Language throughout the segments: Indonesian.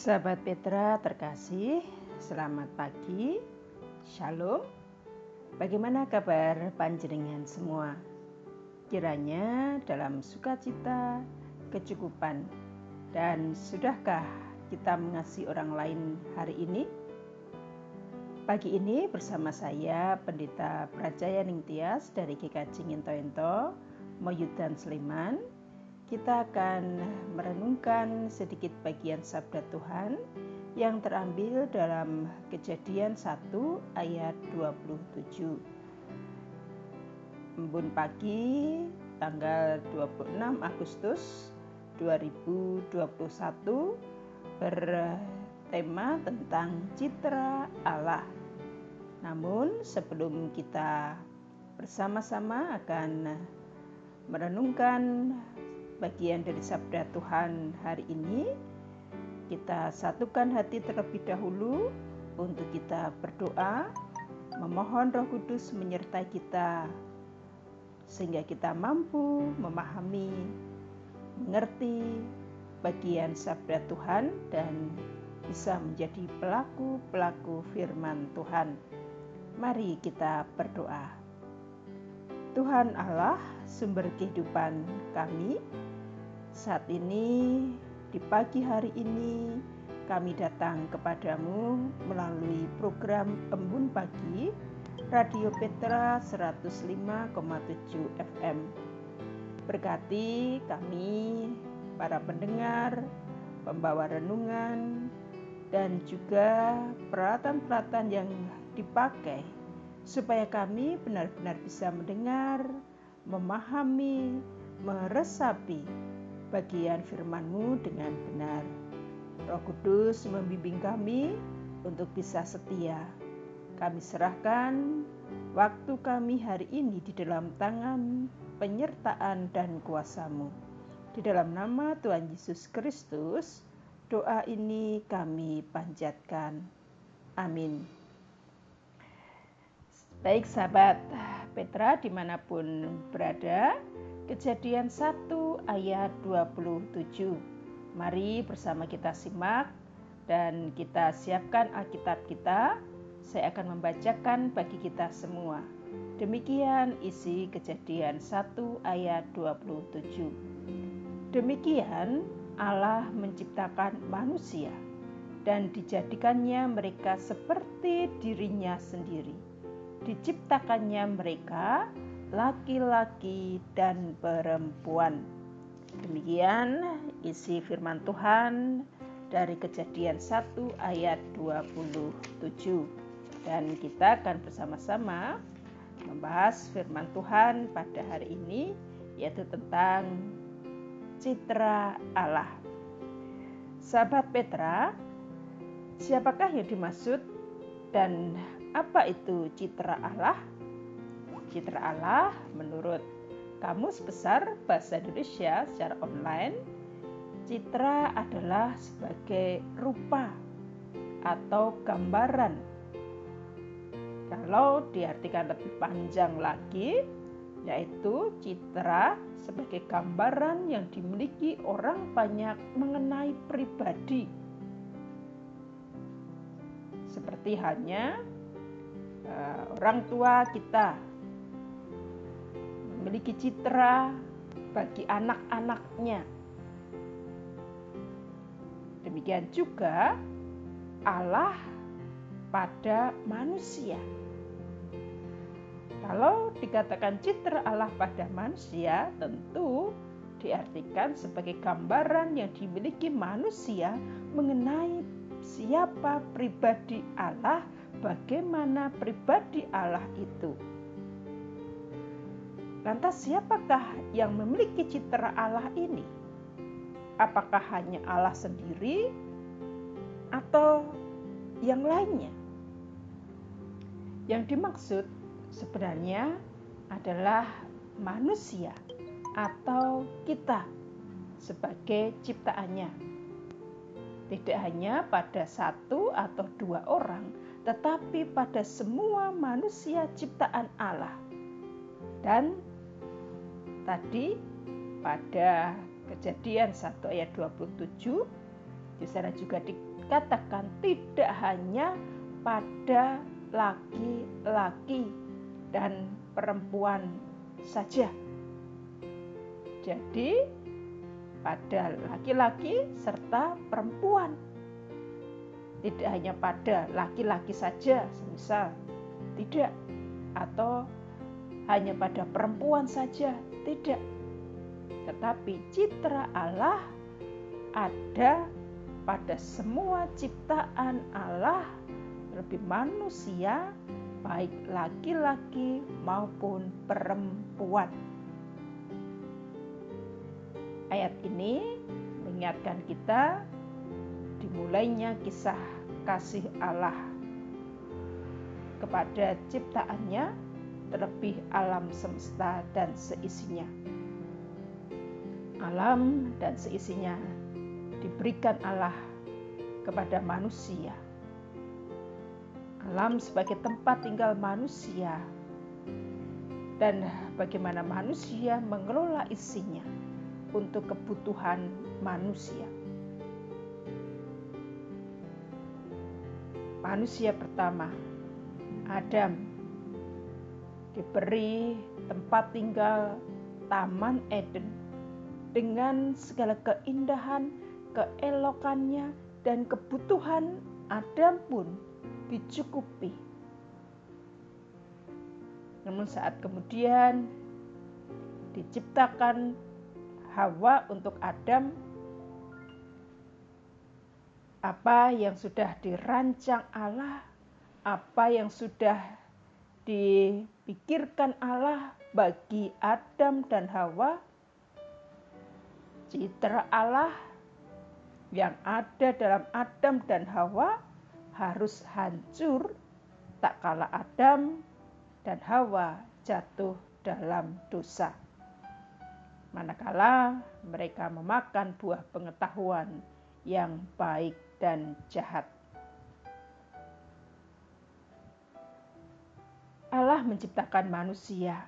Sahabat Petra terkasih, selamat pagi. Shalom. Bagaimana kabar panjenengan semua? Kiranya dalam sukacita, kecukupan, dan sudahkah kita mengasihi orang lain hari ini? Pagi ini bersama saya Pendeta Prajaya Ningtyas dari GKJ Nginto-Ento, Moyudan Sleman, kita akan merenungkan sedikit bagian sabda Tuhan yang terambil dalam Kejadian 1 ayat 27. Embun pagi tanggal 26 Agustus 2021 bertema tentang citra Allah. Namun sebelum kita bersama-sama akan merenungkan bagian dari sabda Tuhan hari ini, kita satukan hati terlebih dahulu untuk kita berdoa, memohon Roh Kudus menyertai kita sehingga kita mampu memahami, mengerti bagian sabda Tuhan dan bisa menjadi pelaku-pelaku firman Tuhan. Mari kita berdoa. Tuhan Allah, sumber kehidupan kami, saat ini, di pagi hari ini, kami datang kepadamu melalui program Embun Pagi Radio Petra 105,7 FM. Berkati kami, para pendengar, pembawa renungan, dan juga peralatan-peralatan yang dipakai supaya kami benar-benar bisa mendengar, memahami, meresapi bagian firman-Mu dengan benar. Roh Kudus membimbing kami untuk bisa setia. Kami serahkan waktu kami hari ini di dalam tangan penyertaan dan kuasa-Mu. Di dalam nama Tuhan Yesus Kristus, doa ini kami panjatkan. Amin. Baik sahabat Petra di mana pun berada, Kejadian 1 ayat 27. Mari bersama kita simak dan kita siapkan Alkitab kita. Saya akan membacakan bagi kita semua. Demikian isi Kejadian 1 ayat 27. Demikian Allah menciptakan manusia dan dijadikannya mereka seperti dirinya sendiri. Diciptakannya mereka laki-laki dan perempuan. Demikian isi firman Tuhan dari kejadian 1 ayat 27. Dan kita akan bersama-sama membahas firman Tuhan pada hari ini yaitu tentang citra Allah. Sahabat Petra, siapakah yang dimaksud dan apa itu citra Allah? Citra Allah menurut Kamus Besar Bahasa Indonesia secara online, citra adalah sebagai rupa atau gambaran. Kalau diartikan lebih panjang lagi, yaitu citra sebagai gambaran yang dimiliki orang banyak mengenai pribadi. Seperti hanya uh, orang tua kita memiliki citra bagi anak-anaknya. Demikian juga Allah pada manusia. Kalau dikatakan citra Allah pada manusia, tentu diartikan sebagai gambaran yang dimiliki manusia mengenai siapa pribadi Allah, bagaimana pribadi Allah itu. Lantas siapakah yang memiliki citra Allah ini? Apakah hanya Allah sendiri atau yang lainnya? Yang dimaksud sebenarnya adalah manusia atau kita sebagai ciptaannya. Tidak hanya pada satu atau dua orang, tetapi pada semua manusia ciptaan Allah. Dan tadi pada kejadian 1 ayat 27 di sana juga katakan tidak hanya pada laki-laki dan perempuan saja. Jadi, pada laki-laki serta perempuan. Tidak hanya pada laki-laki saja, semisal tidak, atau hanya pada perempuan saja, tidak. Tetapi citra Allah ada pada semua ciptaan Allah, lebih manusia, baik laki-laki maupun perempuan. Ayat ini mengingatkan kita dimulainya kisah kasih Allah kepada ciptaannya, terlebih alam semesta dan seisinya. Alam dan seisinya diberikan Allah kepada manusia. Alam sebagai tempat tinggal manusia dan bagaimana manusia mengelola isinya untuk kebutuhan manusia. Manusia pertama, Adam, diberi tempat tinggal Taman Eden dengan segala keindahan, keelokannya, dan kebutuhan Adam pun dicukupi. Namun saat kemudian diciptakan Hawa untuk Adam apa yang sudah dirancang Allah, apa yang sudah dipikirkan Allah bagi Adam dan Hawa, citra Allah yang ada dalam Adam dan Hawa harus hancur tak kala Adam dan Hawa jatuh dalam dosa manakala mereka memakan buah pengetahuan yang baik dan jahat. Allah menciptakan manusia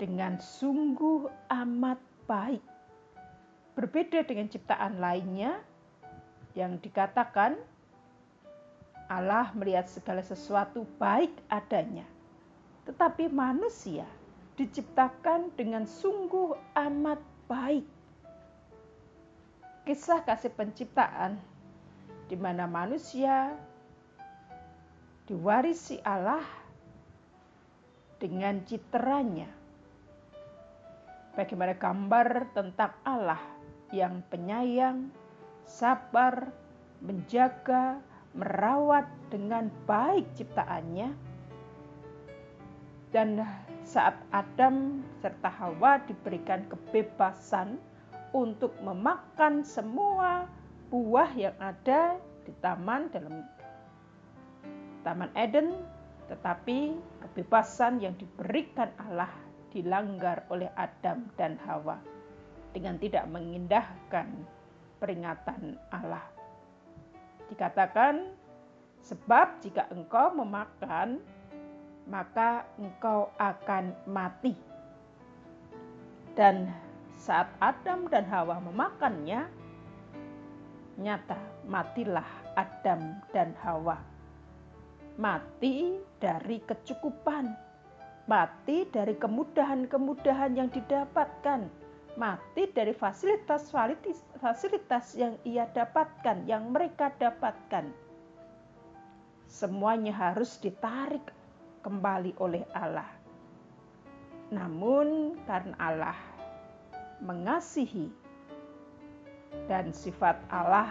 dengan sungguh amat baik. Berbeda dengan ciptaan lainnya yang dikatakan Allah melihat segala sesuatu baik adanya. Tetapi manusia diciptakan dengan sungguh amat baik. Kisah kasih penciptaan di mana manusia diwarisi Allah dengan citranya. Bagaimana gambar tentang Allah yang penyayang, sabar, menjaga, merawat dengan baik ciptaannya, dan saat Adam serta Hawa diberikan kebebasan untuk memakan semua buah yang ada di taman dalam Taman Eden, tetapi kebebasan yang diberikan Allah dilanggar oleh Adam dan Hawa dengan tidak mengindahkan peringatan Allah. Dikatakan, sebab jika engkau memakan maka engkau akan mati. Dan saat Adam dan Hawa memakannya, nyata matilah Adam dan Hawa. Mati dari kecukupan, mati dari kemudahan-kemudahan yang didapatkan, mati dari fasilitas-fasilitas yang ia dapatkan, yang mereka dapatkan. Semuanya harus ditarik kembali oleh Allah. Namun karena Allah mengasihi dan sifat Allah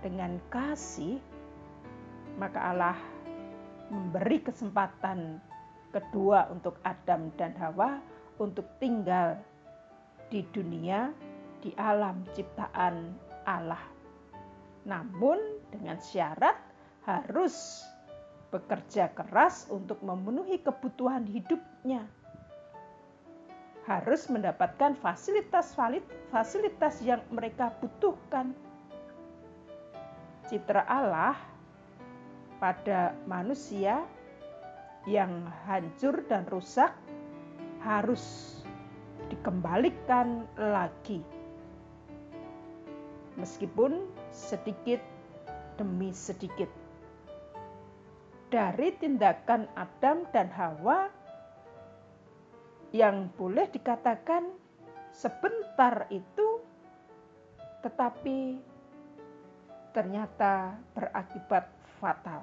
dengan kasih, maka Allah memberi kesempatan kedua untuk Adam dan Hawa untuk tinggal di dunia di alam ciptaan Allah. Namun dengan syarat harus bekerja keras untuk memenuhi kebutuhan hidupnya. Harus mendapatkan fasilitas-fasilitas yang mereka butuhkan. Citra Allah pada manusia yang hancur dan rusak harus dikembalikan lagi. Meskipun sedikit demi sedikit. Dari tindakan Adam dan Hawa yang boleh dikatakan sebentar itu tetapi ternyata berakibat fatal.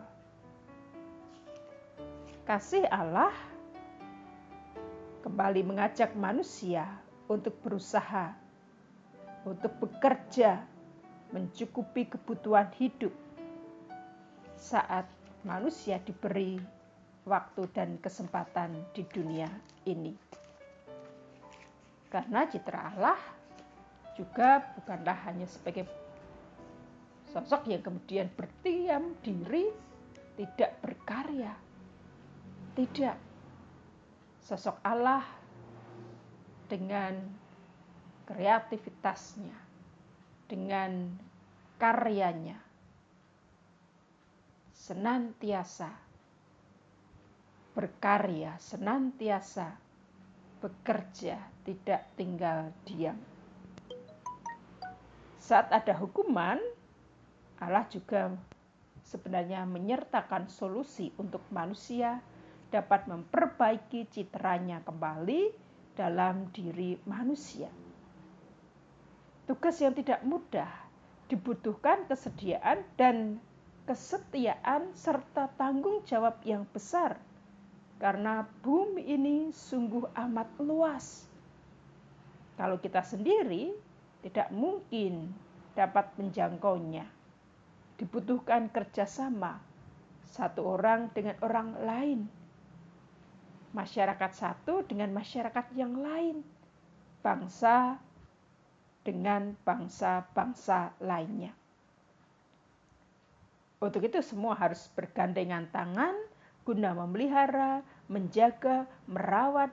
Kasih Allah kembali mengajak manusia untuk berusaha, untuk bekerja, mencukupi kebutuhan hidup saat manusia diberi waktu dan kesempatan di dunia ini. Karena citra Allah juga bukanlah hanya sebagai sosok yang kemudian berdiam diri, tidak berkarya. Tidak. Sosok Allah dengan kreativitasnya, dengan karyanya, senantiasa berkarya, senantiasa bekerja, tidak tinggal diam. Saat ada hukuman, Allah juga sebenarnya menyertakan solusi untuk manusia dapat memperbaiki citranya kembali dalam diri manusia. Tugas yang tidak mudah dibutuhkan kesediaan dan kesetiaan serta tanggung jawab yang besar karena bumi ini sungguh amat luas. Kalau kita sendiri tidak mungkin dapat menjangkaunya. Dibutuhkan kerjasama satu orang dengan orang lain, masyarakat satu dengan masyarakat yang lain, bangsa dengan bangsa-bangsa lainnya. Untuk itu semua harus bergandengan tangan guna memelihara, menjaga, merawat,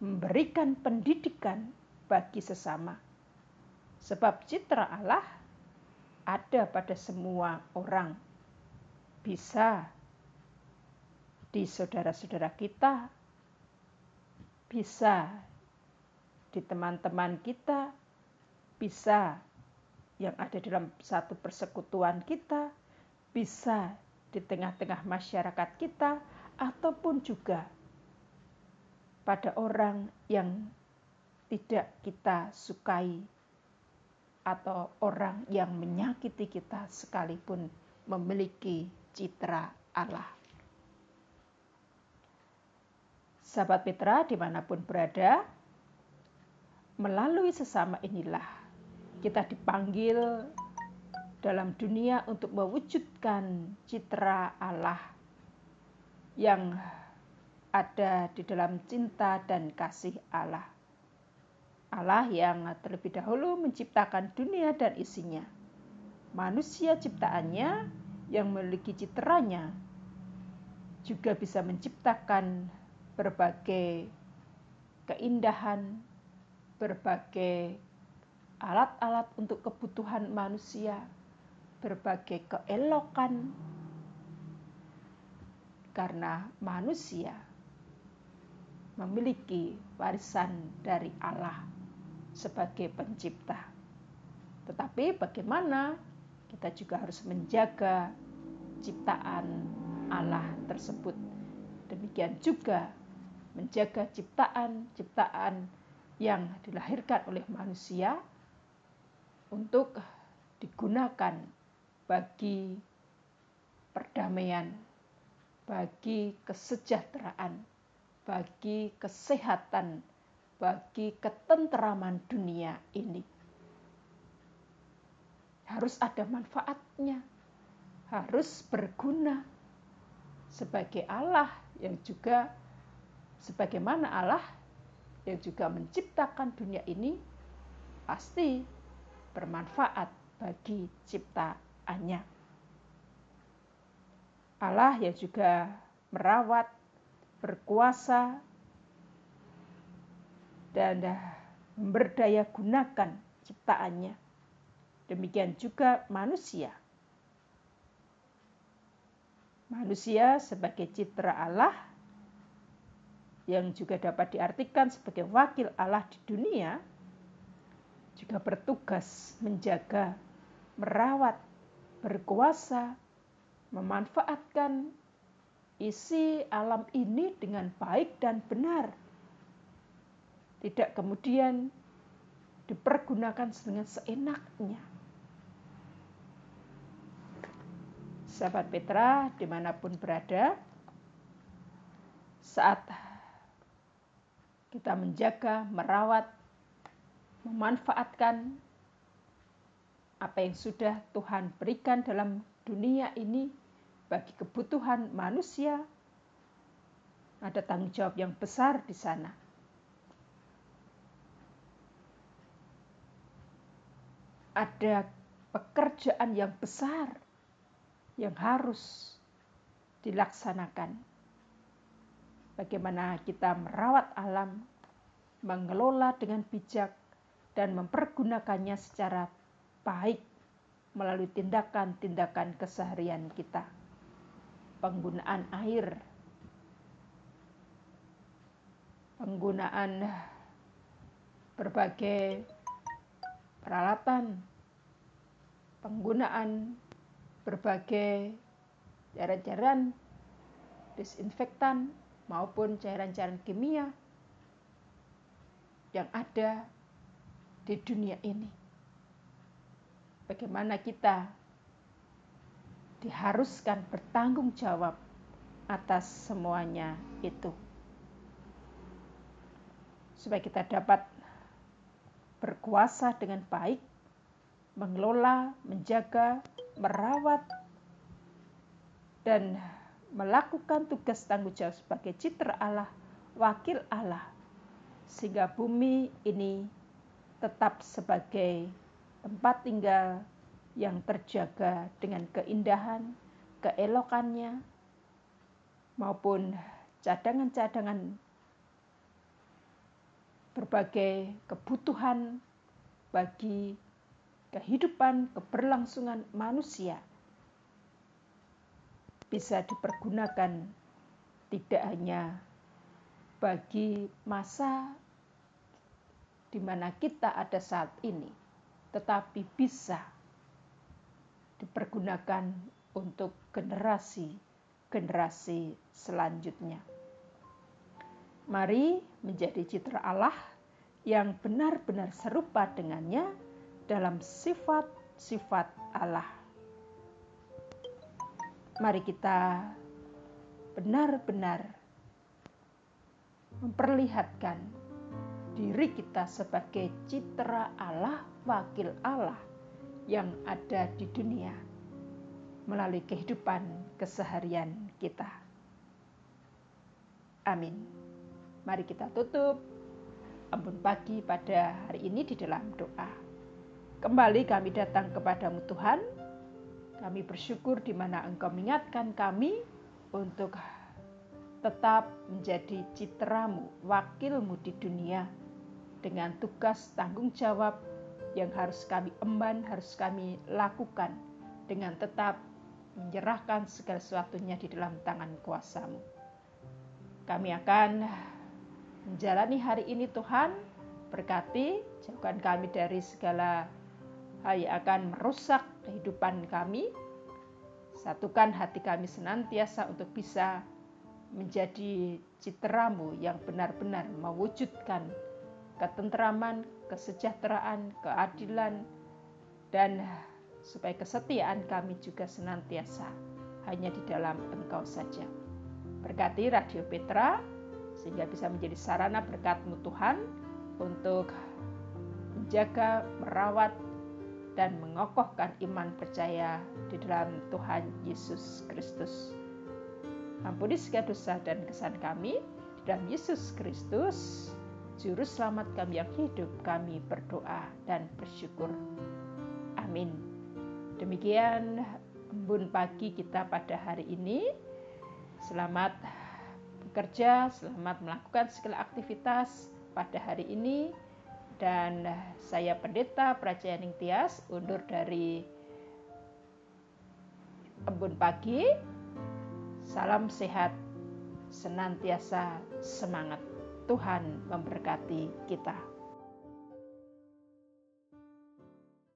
memberikan pendidikan bagi sesama. Sebab citra Allah ada pada semua orang. Bisa di saudara-saudara kita, bisa di teman-teman kita, bisa yang ada dalam satu persekutuan kita, bisa di tengah-tengah masyarakat kita, ataupun juga pada orang yang tidak kita sukai, atau orang yang menyakiti kita sekalipun memiliki citra Allah. Sahabat Petra di mana pun berada, melalui sesama inilah kita dipanggil dalam dunia untuk mewujudkan citra Allah yang ada di dalam cinta dan kasih Allah. Allah yang terlebih dahulu menciptakan dunia dan isinya. Manusia ciptaannya yang memiliki citranya juga bisa menciptakan berbagai keindahan, berbagai alat-alat untuk kebutuhan manusia, berbagai keelokan karena manusia memiliki warisan dari Allah sebagai pencipta. Tetapi bagaimana kita juga harus menjaga ciptaan Allah tersebut. Demikian juga menjaga ciptaan-ciptaan yang dilahirkan oleh manusia untuk digunakan bagi perdamaian, bagi kesejahteraan, bagi kesehatan, bagi ketenteraman dunia ini. Harus ada manfaatnya, harus berguna sebagai Allah yang juga sebagaimana Allah yang juga menciptakan dunia ini pasti bermanfaat bagi ciptaannya. Allah yang juga merawat, berkuasa, dan berdaya gunakan ciptaannya. Demikian juga manusia. Manusia sebagai citra Allah yang juga dapat diartikan sebagai wakil Allah di dunia juga bertugas menjaga, merawat, berkuasa memanfaatkan isi alam ini dengan baik dan benar. Tidak kemudian dipergunakan dengan seenaknya. Sahabat Petra, di mana pun berada, saat kita menjaga, merawat, memanfaatkan apa yang sudah Tuhan berikan dalam dunia ini bagi kebutuhan manusia, ada tanggung jawab yang besar di sana. Ada pekerjaan yang besar yang harus dilaksanakan. Bagaimana kita merawat alam, mengelola dengan bijak, dan mempergunakannya secara baik melalui tindakan-tindakan keseharian kita. Penggunaan air, penggunaan berbagai peralatan, penggunaan berbagai cairan-cairan disinfektan maupun cairan-cairan kimia yang ada di dunia ini bagaimana kita diharuskan bertanggung jawab atas semuanya itu. Supaya kita dapat berkuasa dengan baik, mengelola, menjaga, merawat, dan melakukan tugas tanggung jawab sebagai citra Allah, wakil Allah, sehingga bumi ini tetap sebagai tempat tinggal yang terjaga dengan keindahan, keelokannya, maupun cadangan-cadangan berbagai kebutuhan bagi kehidupan keberlangsungan manusia bisa dipergunakan tidak hanya bagi masa di mana kita ada saat ini, tetapi bisa dipergunakan untuk generasi-generasi selanjutnya. Mari menjadi citra Allah yang benar-benar serupa dengannya dalam sifat-sifat Allah. Mari kita benar-benar memperlihatkan diri kita sebagai citra Allah, wakil Allah yang ada di dunia melalui kehidupan keseharian kita. Amin. Mari kita tutup ampun pagi pada hari ini di dalam doa. Kembali kami datang kepadamu Tuhan. Kami bersyukur di mana Engkau mengingatkan kami untuk tetap menjadi citramu, wakilmu di dunia dengan tugas tanggung jawab yang harus kami emban, harus kami lakukan dengan tetap menyerahkan segala sesuatunya di dalam tangan kuasamu. Kami akan menjalani hari ini Tuhan, berkati, jauhkan kami dari segala hal yang akan merusak kehidupan kami, satukan hati kami senantiasa untuk bisa menjadi citramu yang benar-benar mewujudkan ketentraman, kesejahteraan, keadilan, dan supaya kesetiaan kami juga senantiasa hanya di dalam Engkau saja. Berkati Radio Petra, sehingga bisa menjadi sarana berkatmu Tuhan untuk menjaga, merawat, dan mengokohkan iman percaya di dalam Tuhan Yesus Kristus. Ampuni segala dosa dan kesan kami di dalam Yesus Kristus. Juru selamat kami yang hidup, kami berdoa dan bersyukur. Amin. Demikian embun pagi kita pada hari ini. Selamat bekerja, selamat melakukan segala aktivitas pada hari ini. Dan saya Pendeta Prajayaning Tias undur dari embun pagi. Salam sehat, senantiasa semangat. Tuhan memberkati kita.